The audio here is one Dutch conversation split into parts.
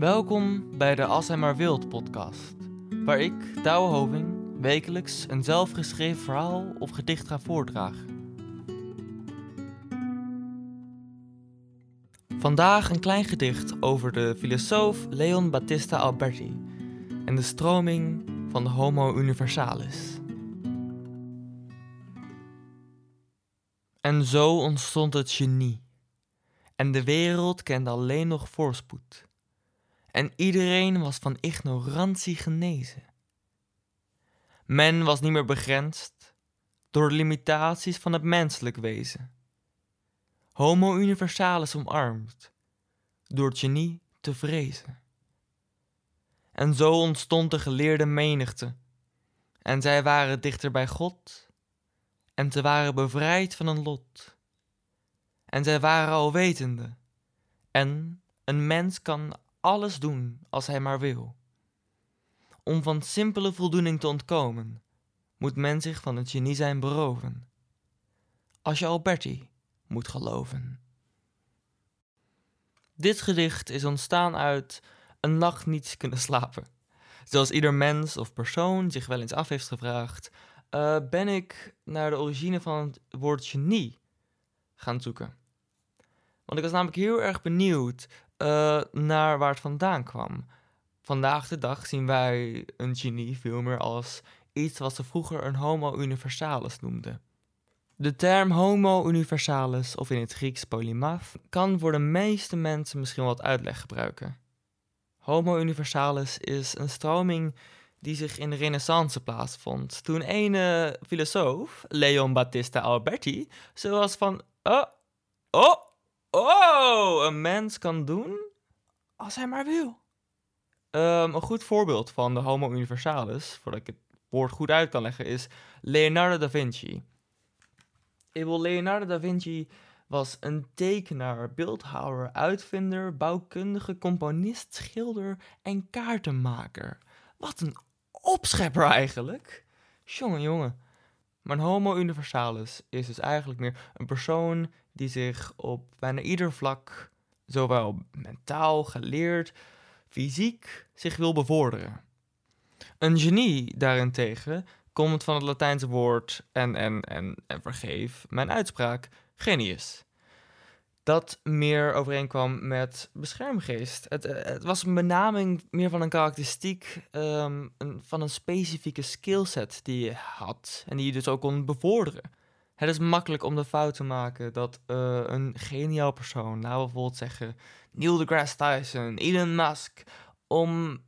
Welkom bij de Als hij maar wilt podcast, waar ik, Douwe Hoving, wekelijks een zelfgeschreven verhaal of gedicht ga voordragen. Vandaag een klein gedicht over de filosoof Leon Battista Alberti en de stroming van de Homo Universalis. En zo ontstond het genie. En de wereld kende alleen nog voorspoed. En iedereen was van ignorantie genezen. Men was niet meer begrensd door de limitaties van het menselijk wezen. Homo universalis omarmd, door het genie te vrezen. En zo ontstond de geleerde menigte, en zij waren dichter bij God, en ze waren bevrijd van een lot. En zij waren alwetende, en een mens kan alles doen als hij maar wil. Om van simpele voldoening te ontkomen, moet men zich van het genie zijn beroven. Als je Alberti moet geloven. Dit gedicht is ontstaan uit een nacht niet kunnen slapen. Zoals ieder mens of persoon zich wel eens af heeft gevraagd, uh, ben ik naar de origine van het woord genie gaan zoeken. Want ik was namelijk heel erg benieuwd uh, naar waar het vandaan kwam. Vandaag de dag zien wij een genie veel meer als iets wat ze vroeger een homo universalis noemden. De term homo universalis, of in het Grieks polymath, kan voor de meeste mensen misschien wat uitleg gebruiken. Homo universalis is een stroming die zich in de renaissance plaatsvond. Toen ene filosoof, Leon Battista Alberti, zoals van... Oh, oh, oh, een mens kan doen als hij maar wil. Um, een goed voorbeeld van de homo universalis, voordat ik het woord goed uit kan leggen, is Leonardo da Vinci. Leonardo da Vinci was een tekenaar, beeldhouwer, uitvinder, bouwkundige, componist, schilder en kaartenmaker. Wat een opschepper eigenlijk. Jongen, jongen. Maar een homo universalis is dus eigenlijk meer een persoon die zich op bijna ieder vlak, zowel mentaal, geleerd, fysiek, zich wil bevorderen. Een genie daarentegen komt van het Latijnse woord en, en, en, en vergeef mijn uitspraak, genius dat meer overeenkwam met beschermgeest. Het, eh, het, was een benaming meer van een karakteristiek ehm, een, van een specifieke skillset die je had en die je dus ook kon bevorderen. Het is makkelijk om de fout te maken dat uh, een geniaal persoon, nou bijvoorbeeld zeggen Neil deGrasse Tyson, Elon Musk, om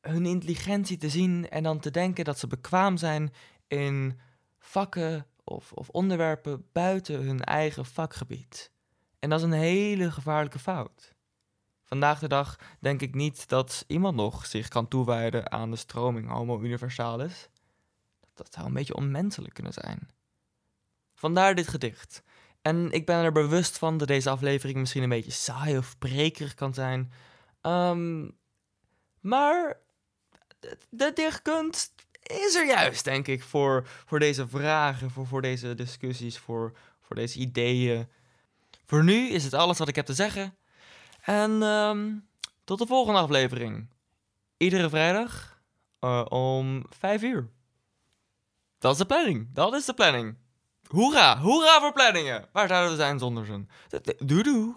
hun intelligentie te zien en dan te denken dat ze bekwaam zijn in vakken of, of onderwerpen buiten hun eigen vakgebied. En dat is een hele gevaarlijke fout. Vandaag de dag denk ik niet dat iemand nog zich kan toewijden aan de stroming Homo Universalis. Dat zou een beetje onmenselijk kunnen zijn. Vandaar dit gedicht. En ik ben er bewust van dat deze aflevering misschien een beetje saai of prekerig kan zijn. Um, maar de dichtkunst is er juist, denk ik, voor, voor deze vragen, voor, voor deze discussies, voor, voor deze ideeën. Voor nu is het alles wat ik heb te zeggen. En um, tot de volgende aflevering. Iedere vrijdag uh, om 5 uur. Dat is de planning. Dat is de planning. Hoera, hoera voor planningen. Waar zouden we zijn zonder ze? Doei doei.